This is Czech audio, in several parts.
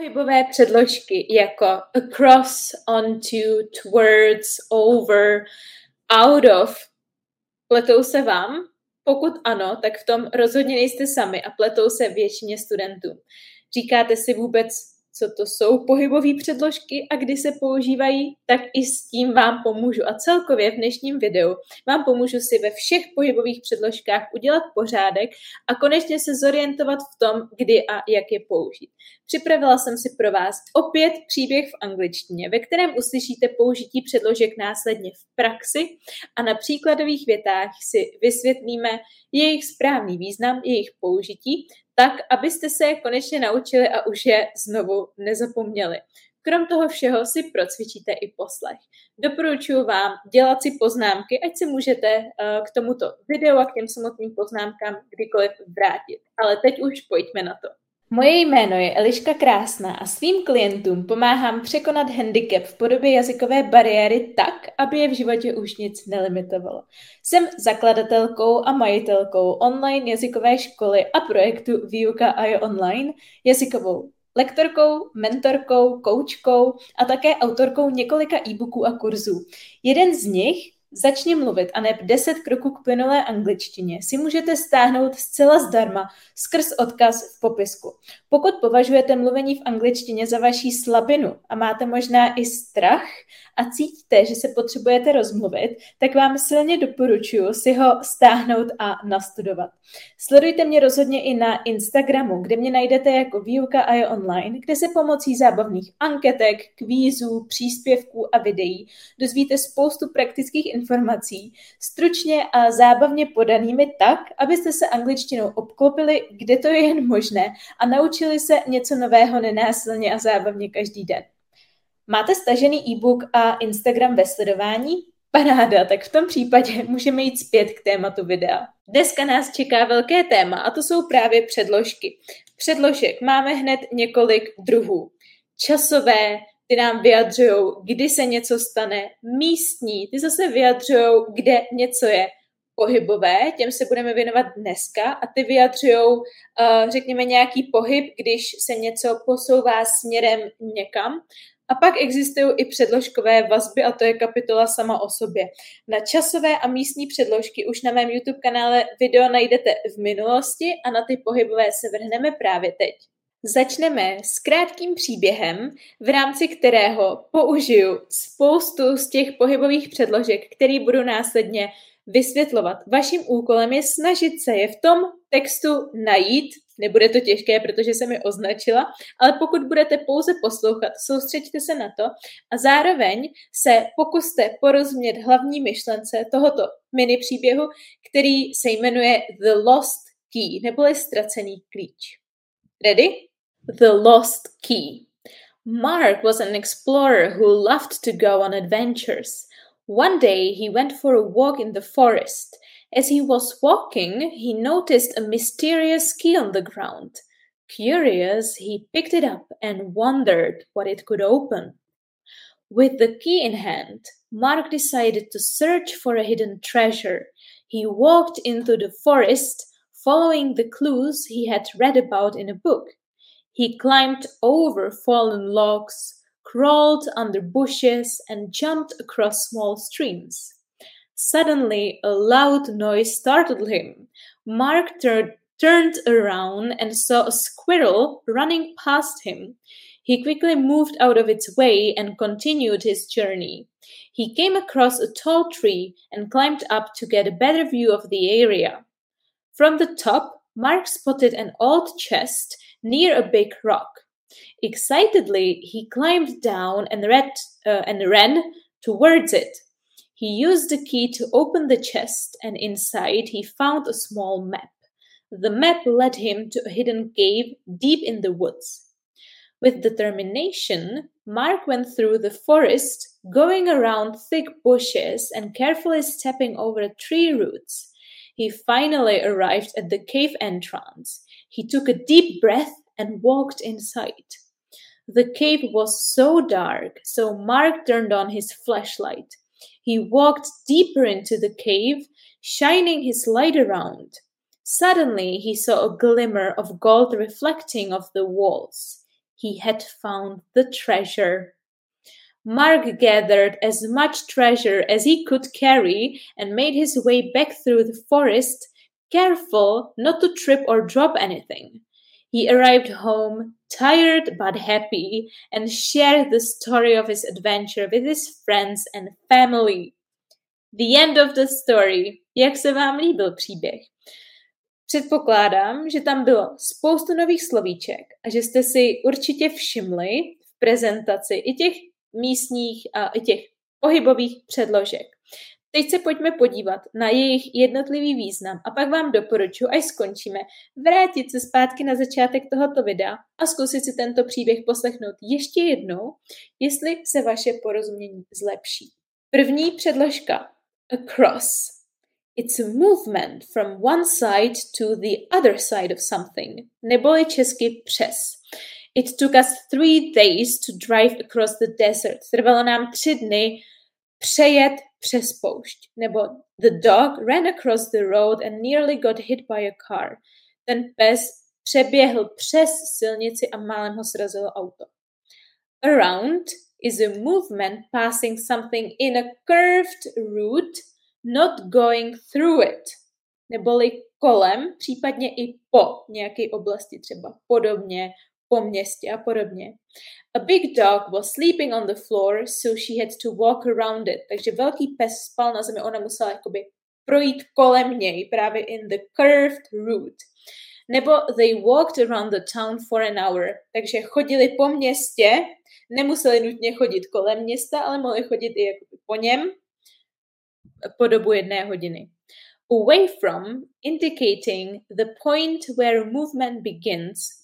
Pohybové předložky jako across, onto, towards, over, out of pletou se vám? Pokud ano, tak v tom rozhodně nejste sami a pletou se většině studentů. Říkáte si vůbec, co to jsou pohybové předložky a kdy se používají, tak i s tím vám pomůžu. A celkově v dnešním videu vám pomůžu si ve všech pohybových předložkách udělat pořádek a konečně se zorientovat v tom, kdy a jak je použít. Připravila jsem si pro vás opět příběh v angličtině, ve kterém uslyšíte použití předložek následně v praxi a na příkladových větách si vysvětlíme jejich správný význam, jejich použití, tak, abyste se je konečně naučili a už je znovu nezapomněli. Krom toho všeho si procvičíte i poslech. Doporučuji vám dělat si poznámky, ať se můžete uh, k tomuto videu a k těm samotným poznámkám kdykoliv vrátit. Ale teď už pojďme na to. Moje jméno je Eliška Krásná a svým klientům pomáhám překonat handicap v podobě jazykové bariéry tak, aby je v životě už nic nelimitovalo. Jsem zakladatelkou a majitelkou online jazykové školy a projektu Výuka a je online, jazykovou lektorkou, mentorkou, koučkou a také autorkou několika e-booků a kurzů. Jeden z nich Začni mluvit a neb 10 kroků k plynulé angličtině si můžete stáhnout zcela zdarma skrz odkaz v popisku. Pokud považujete mluvení v angličtině za vaší slabinu a máte možná i strach a cítíte, že se potřebujete rozmluvit, tak vám silně doporučuji si ho stáhnout a nastudovat. Sledujte mě rozhodně i na Instagramu, kde mě najdete jako výuka a je online, kde se pomocí zábavných anketek, kvízů, příspěvků a videí dozvíte spoustu praktických informací, stručně a zábavně podanými tak, abyste se angličtinou obklopili, kde to je jen možné a naučili se něco nového nenásilně a zábavně každý den. Máte stažený e-book a Instagram ve sledování? Paráda, tak v tom případě můžeme jít zpět k tématu videa. Dneska nás čeká velké téma a to jsou právě předložky. Předložek máme hned několik druhů. Časové, ty nám vyjadřují, kdy se něco stane, místní, ty zase vyjadřují, kde něco je pohybové, těm se budeme věnovat dneska a ty vyjadřují, uh, řekněme, nějaký pohyb, když se něco posouvá směrem někam. A pak existují i předložkové vazby a to je kapitola sama o sobě. Na časové a místní předložky už na mém YouTube kanále video najdete v minulosti a na ty pohybové se vrhneme právě teď. Začneme s krátkým příběhem, v rámci kterého použiju spoustu z těch pohybových předložek, který budu následně vysvětlovat. Vaším úkolem je snažit se je v tom textu najít. Nebude to těžké, protože jsem je označila, ale pokud budete pouze poslouchat, soustřeďte se na to a zároveň se pokuste porozumět hlavní myšlence tohoto mini příběhu, který se jmenuje The Lost Key, neboli ztracený klíč. Ready? The Lost Key. Mark was an explorer who loved to go on adventures. One day he went for a walk in the forest. As he was walking, he noticed a mysterious key on the ground. Curious, he picked it up and wondered what it could open. With the key in hand, Mark decided to search for a hidden treasure. He walked into the forest, following the clues he had read about in a book. He climbed over fallen logs, crawled under bushes, and jumped across small streams. Suddenly, a loud noise startled him. Mark tur- turned around and saw a squirrel running past him. He quickly moved out of its way and continued his journey. He came across a tall tree and climbed up to get a better view of the area. From the top, Mark spotted an old chest near a big rock. Excitedly, he climbed down and, read, uh, and ran towards it. He used the key to open the chest, and inside he found a small map. The map led him to a hidden cave deep in the woods. With determination, Mark went through the forest, going around thick bushes and carefully stepping over tree roots. He finally arrived at the cave entrance. He took a deep breath and walked inside. The cave was so dark, so Mark turned on his flashlight. He walked deeper into the cave, shining his light around. Suddenly, he saw a glimmer of gold reflecting off the walls. he had found the treasure. Mark gathered as much treasure as he could carry and made his way back through the forest, careful not to trip or drop anything. He arrived home, tired but happy, and shared the story of his adventure with his friends and family. The end of the story. Jak se vám líbil příběh? Předpokládám, že tam bylo spoustu nových slovíček a že jste si určitě všimli v prezentaci i těch místních a i těch pohybových předložek. Teď se pojďme podívat na jejich jednotlivý význam a pak vám doporučuji, až skončíme, vrátit se zpátky na začátek tohoto videa a zkusit si tento příběh poslechnout ještě jednou, jestli se vaše porozumění zlepší. První předložka. Across. It's a movement from one side to the other side of something, neboli česky přes. It took us three days to drive across the desert. Trvalo nám tři dny přejet přes poušť. Nebo the dog ran across the road and nearly got hit by a car. Ten pes přeběhl přes silnici a málem ho srazilo auto. Around is a movement passing something in a curved route, not going through it. Neboli kolem, případně i po nějaké oblasti, třeba podobně, po městě a podobně. A big dog was sleeping on the floor, so she had to walk around it. Takže velký pes spal na zemi, ona musela jakoby projít kolem něj, právě in the curved route. Nebo they walked around the town for an hour. Takže chodili po městě, nemuseli nutně chodit kolem města, ale mohli chodit i jakoby po něm po dobu jedné hodiny. Away from, indicating the point where movement begins,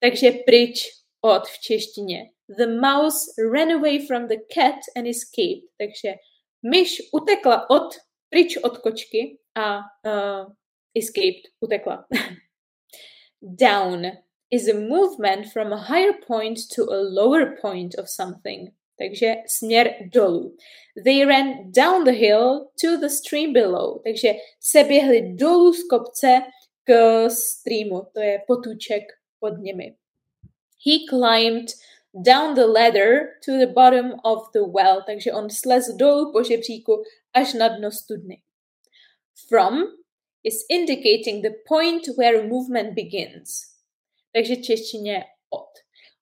takže pryč od v češtině. The mouse ran away from the cat and escaped. Takže myš utekla od, pryč od kočky a uh, escaped, utekla. Down is a movement from a higher point to a lower point of something. Takže směr dolů. They ran down the hill to the stream below. Takže se běhli dolů z kopce k streamu. To je potůček pod nimi. He climbed down the ladder to the bottom of the well, takže on slez dolů po žebříku až na dno studny. From is indicating the point where movement begins. Takže češtině od.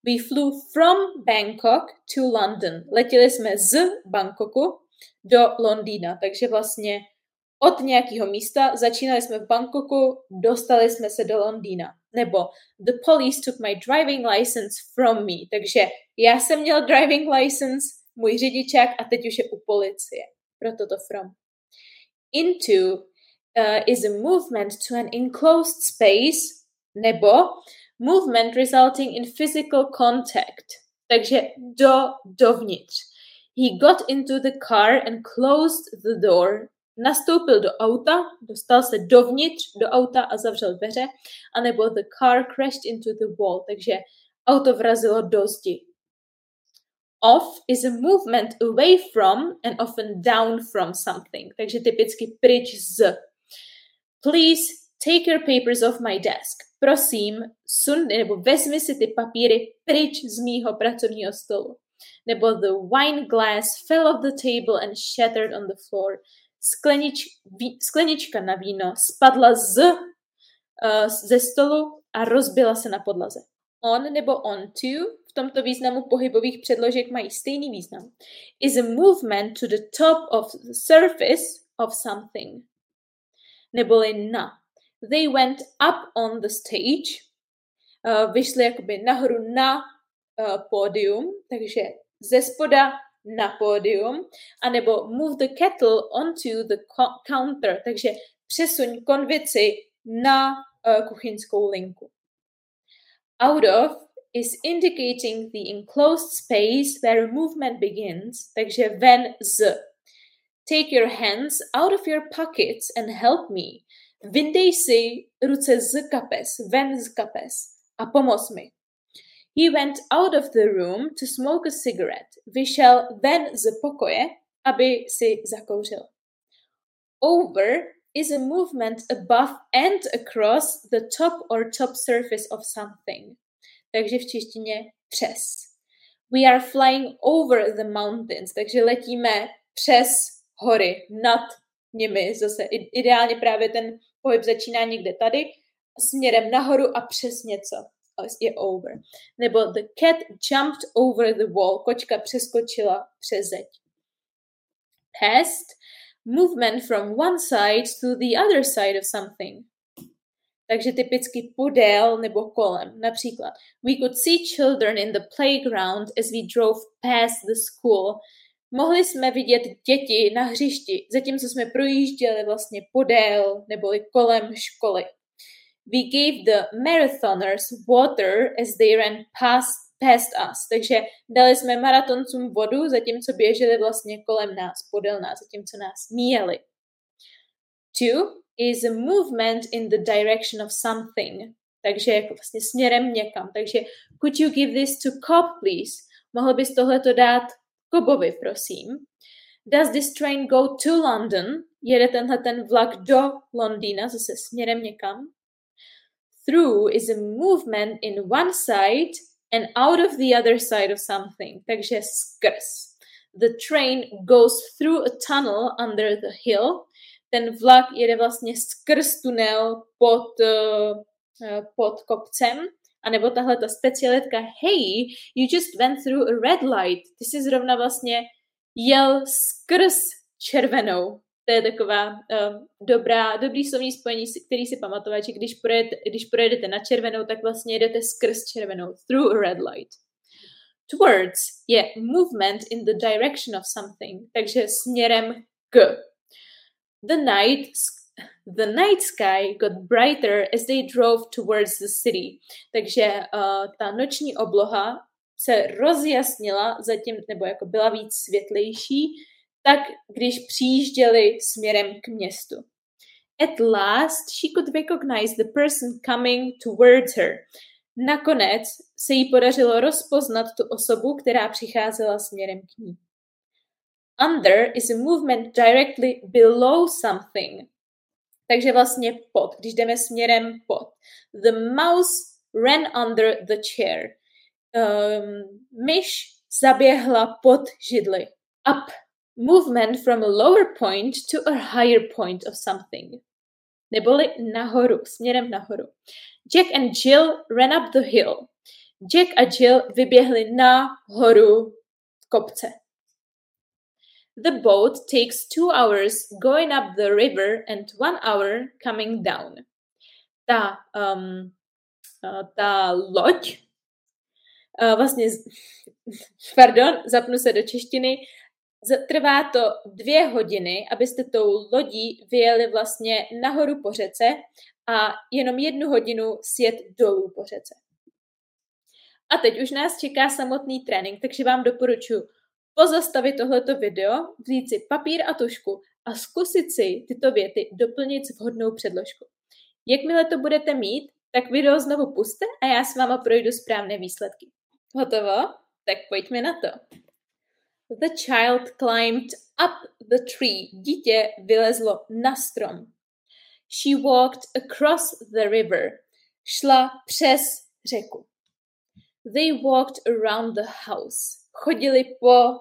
We flew from Bangkok to London. Letěli jsme z Bangkoku do Londýna, takže vlastně od nějakého místa, začínali jsme v Bangkoku, dostali jsme se do Londýna. Nebo the police took my driving license from me. Takže já jsem měl driving license, můj řidičák a teď už je u policie. Proto to from. Into uh, is a movement to an enclosed space nebo movement resulting in physical contact. Takže do, dovnitř. He got into the car and closed the door nastoupil do auta, dostal se dovnitř do auta a zavřel dveře, anebo the car crashed into the wall, takže auto vrazilo do zdi. Off is a movement away from and often down from something, takže typicky pryč z. Please take your papers off my desk. Prosím, sun, nebo vezmi si ty papíry pryč z mýho pracovního stolu. Nebo the wine glass fell off the table and shattered on the floor sklenič, ví, sklenička na víno spadla z, uh, ze stolu a rozbila se na podlaze. On nebo on to v tomto významu pohybových předložek mají stejný význam. Is a movement to the top of the surface of something. Neboli na. They went up on the stage. Uh, vyšli jakoby nahoru na uh, pódium, takže ze spoda na pódium, anebo move the kettle onto the counter, takže přesuň konvici na uh, kuchyňskou linku. Out of is indicating the enclosed space where movement begins, takže ven z. Take your hands out of your pockets and help me. Vyndej si ruce z kapes, ven z kapes a pomoz mi. He went out of the room to smoke a cigarette. Vyšel ven z pokoje, aby si zakouřil. Over is a movement above and across the top or top surface of something. takže v češtině přes. We are flying over the mountains, takže letíme přes hory, nad nimi. Zase ideálně právě ten pohyb začíná někde tady, směrem nahoru a přes něco je over. Nebo the cat jumped over the wall, kočka přeskočila přes zeď. Past, movement from one side to the other side of something. Takže typicky podél nebo kolem. Například, we could see children in the playground as we drove past the school. Mohli jsme vidět děti na hřišti, zatímco jsme projížděli vlastně podél neboli kolem školy. We gave the marathoners water as they ran past, past us. Takže dali jsme maratoncům vodu, zatímco běželi vlastně kolem nás, podél nás, zatímco nás míjeli. Two is a movement in the direction of something. Takže jako vlastně směrem někam. Takže could you give this to Cobb, please? Mohl bys tohleto dát Kobovi, prosím. Does this train go to London? Jede tenhle ten vlak do Londýna, zase směrem někam. Through is a movement in one side and out of the other side of something. Takže skrz. The train goes through a tunnel under the hill ten vlak jede vlastně skrz tunel pod, uh, pod kopcem, anebo tahle ta specialitka, hey, you just went through a red light, ty jsi zrovna vlastně jel skrz červenou. To je taková uh, dobrá, dobrý slovní spojení, který si pamatovat, že když, projede, když projedete na červenou, tak vlastně jedete skrz červenou, through a red light. Towards je movement in the direction of something, takže směrem k. The night, the night sky got brighter as they drove towards the city. Takže uh, ta noční obloha se rozjasnila zatím, nebo jako byla víc světlejší, tak když přijížděli směrem k městu. At last she could recognize the person coming towards her. Nakonec se jí podařilo rozpoznat tu osobu, která přicházela směrem k ní. Under is a movement directly below something. Takže vlastně pod, když jdeme směrem pod. The mouse ran under the chair. Um, myš zaběhla pod židli. Up. Movement from a lower point to a higher point of something. Neboli nahoru, směrem nahoru. Jack and Jill ran up the hill. Jack a Jill vyběhli na horu kopce. The boat takes two hours going up the river and one hour coming down. Ta, um, ta loď, uh, vlastně, pardon, zapnu se do češtiny, trvá to dvě hodiny, abyste tou lodí vyjeli vlastně nahoru po řece a jenom jednu hodinu sjet dolů po řece. A teď už nás čeká samotný trénink, takže vám doporučuji pozastavit tohleto video, vzít si papír a tušku a zkusit si tyto věty doplnit s vhodnou předložkou. Jakmile to budete mít, tak video znovu puste a já s váma projdu správné výsledky. Hotovo? Tak pojďme na to. The child climbed up the tree. Dítě vylezlo na strom. She walked across the river. Šla přes řeku. They walked around the house. Chodili po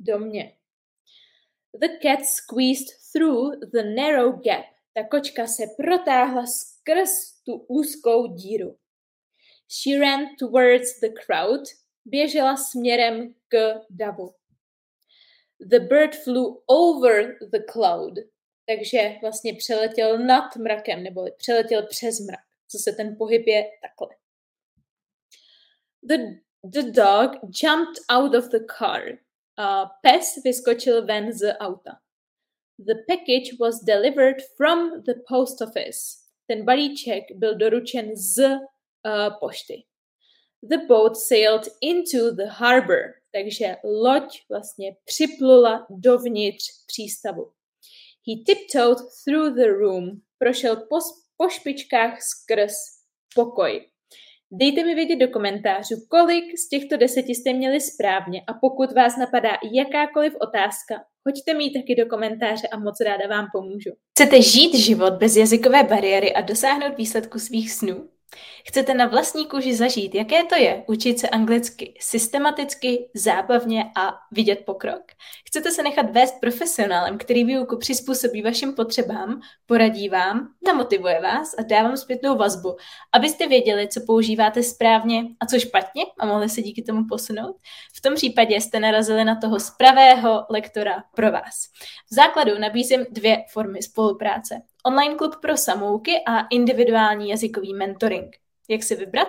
domě. The cat squeezed through the narrow gap. Ta kočka se protáhla skrz tu úzkou díru. She ran towards the crowd. Běžela směrem k davu. The bird flew over the cloud. Takže vlastně přeletěl nad mrakem, nebo přeletěl přes mrak. Co se ten pohyb je takhle. The, the dog jumped out of the car. Uh, pes vyskočil ven z auta. The package was delivered from the post office. Ten balíček byl doručen z uh, pošty. The boat sailed into the harbor, takže loď vlastně připlula dovnitř přístavu. He tiptoed through the room, prošel po, po špičkách skrz pokoj. Dejte mi vědět do komentářů, kolik z těchto deseti jste měli správně a pokud vás napadá jakákoliv otázka, hoďte mi ji taky do komentáře a moc ráda vám pomůžu. Chcete žít život bez jazykové bariéry a dosáhnout výsledku svých snů? Chcete na vlastní kůži zažít, jaké to je učit se anglicky systematicky, zábavně a vidět pokrok? Chcete se nechat vést profesionálem, který výuku přizpůsobí vašim potřebám, poradí vám, namotivuje vás a dá vám zpětnou vazbu, abyste věděli, co používáte správně a co špatně a mohli se díky tomu posunout? V tom případě jste narazili na toho spravého lektora pro vás. V základu nabízím dvě formy spolupráce. Online klub pro samouky a individuální jazykový mentoring. Jak si vybrat?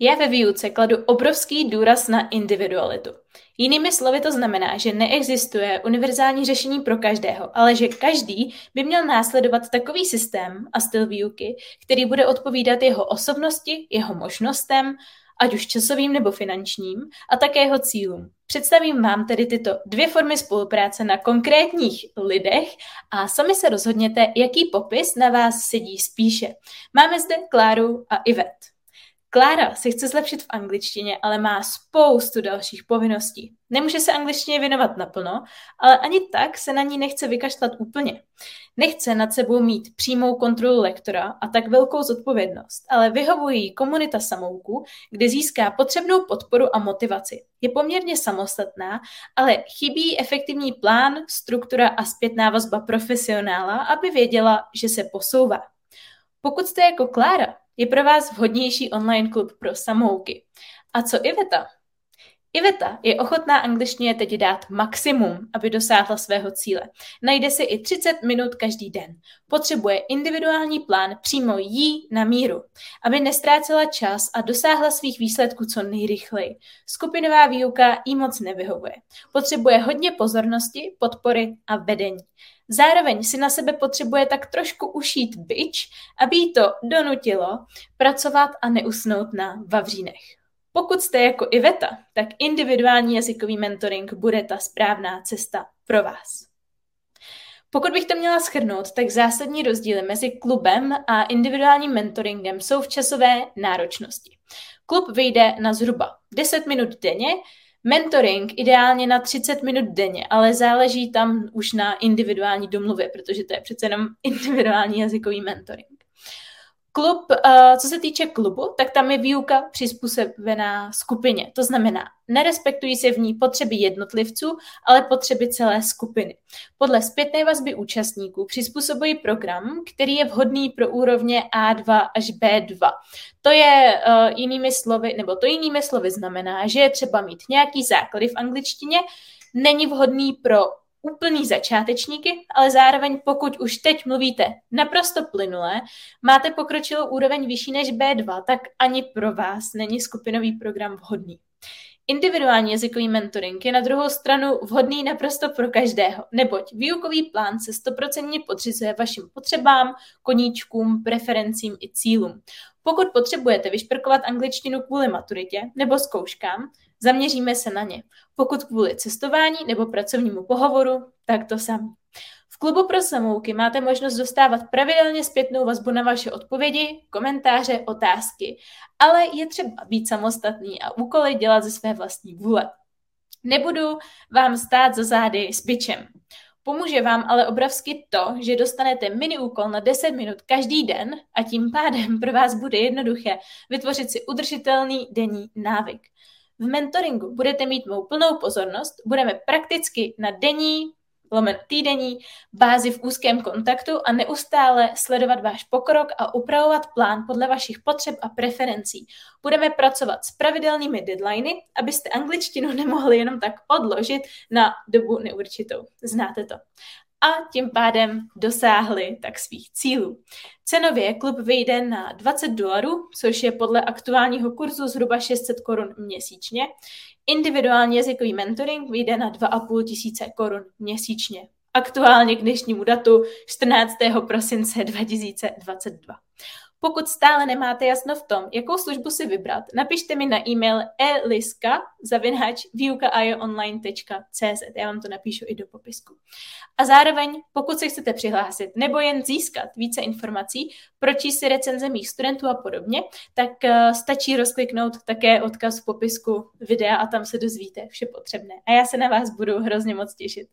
Já ve výuce kladu obrovský důraz na individualitu. Jinými slovy to znamená, že neexistuje univerzální řešení pro každého, ale že každý by měl následovat takový systém a styl výuky, který bude odpovídat jeho osobnosti, jeho možnostem, ať už časovým nebo finančním, a také jeho cílům. Představím vám tedy tyto dvě formy spolupráce na konkrétních lidech a sami se rozhodněte, jaký popis na vás sedí spíše. Máme zde Kláru a Ivet. Klára se chce zlepšit v angličtině, ale má spoustu dalších povinností. Nemůže se angličtině věnovat naplno, ale ani tak se na ní nechce vykašlat úplně. Nechce nad sebou mít přímou kontrolu lektora a tak velkou zodpovědnost, ale vyhovuje jí komunita samouků, kde získá potřebnou podporu a motivaci. Je poměrně samostatná, ale chybí efektivní plán, struktura a zpětná vazba profesionála, aby věděla, že se posouvá. Pokud jste jako Klára, je pro vás vhodnější online klub pro samouky. A co Iveta? Iveta je ochotná angličtině teď dát maximum, aby dosáhla svého cíle. Najde si i 30 minut každý den. Potřebuje individuální plán přímo jí na míru, aby nestrácela čas a dosáhla svých výsledků co nejrychleji. Skupinová výuka jí moc nevyhovuje. Potřebuje hodně pozornosti, podpory a vedení. Zároveň si na sebe potřebuje tak trošku ušít byč, aby jí to donutilo pracovat a neusnout na vavřínech. Pokud jste jako Iveta, tak individuální jazykový mentoring bude ta správná cesta pro vás. Pokud bych to měla schrnout, tak zásadní rozdíly mezi klubem a individuálním mentoringem jsou v časové náročnosti. Klub vyjde na zhruba 10 minut denně, mentoring ideálně na 30 minut denně, ale záleží tam už na individuální domluvě, protože to je přece jenom individuální jazykový mentoring. Klub, uh, co se týče klubu, tak tam je výuka přizpůsobená skupině. To znamená, nerespektují se v ní potřeby jednotlivců, ale potřeby celé skupiny. Podle zpětné vazby účastníků přizpůsobují program, který je vhodný pro úrovně A2 až B2. To je uh, jinými slovy, nebo to jinými slovy znamená, že je třeba mít nějaký základy v angličtině, není vhodný pro úplný začátečníky, ale zároveň pokud už teď mluvíte naprosto plynule, máte pokročilou úroveň vyšší než B2, tak ani pro vás není skupinový program vhodný. Individuální jazykový mentoring je na druhou stranu vhodný naprosto pro každého, neboť výukový plán se stoprocentně podřizuje vašim potřebám, koníčkům, preferencím i cílům. Pokud potřebujete vyšprkovat angličtinu kvůli maturitě nebo zkouškám, Zaměříme se na ně. Pokud kvůli cestování nebo pracovnímu pohovoru, tak to sami. V klubu pro samouky máte možnost dostávat pravidelně zpětnou vazbu na vaše odpovědi, komentáře, otázky, ale je třeba být samostatný a úkoly dělat ze své vlastní vůle. Nebudu vám stát za zády s bičem. Pomůže vám ale obrovsky to, že dostanete mini úkol na 10 minut každý den a tím pádem pro vás bude jednoduché vytvořit si udržitelný denní návyk. V mentoringu budete mít mou plnou pozornost, budeme prakticky na denní, lomen týdenní bázi v úzkém kontaktu a neustále sledovat váš pokrok a upravovat plán podle vašich potřeb a preferencí. Budeme pracovat s pravidelnými deadliny, abyste angličtinu nemohli jenom tak odložit na dobu neurčitou. Znáte to a tím pádem dosáhli tak svých cílů. Cenově klub vyjde na 20 dolarů, což je podle aktuálního kurzu zhruba 600 korun měsíčně. Individuální jazykový mentoring vyjde na 2,5 tisíce korun měsíčně. Aktuálně k dnešnímu datu 14. prosince 2022. Pokud stále nemáte jasno v tom, jakou službu si vybrat, napište mi na e-mail eliska Já vám to napíšu i do popisku. A zároveň, pokud se chcete přihlásit nebo jen získat více informací, pročíst si recenze mých studentů a podobně, tak uh, stačí rozkliknout také odkaz v popisku videa a tam se dozvíte vše potřebné. A já se na vás budu hrozně moc těšit.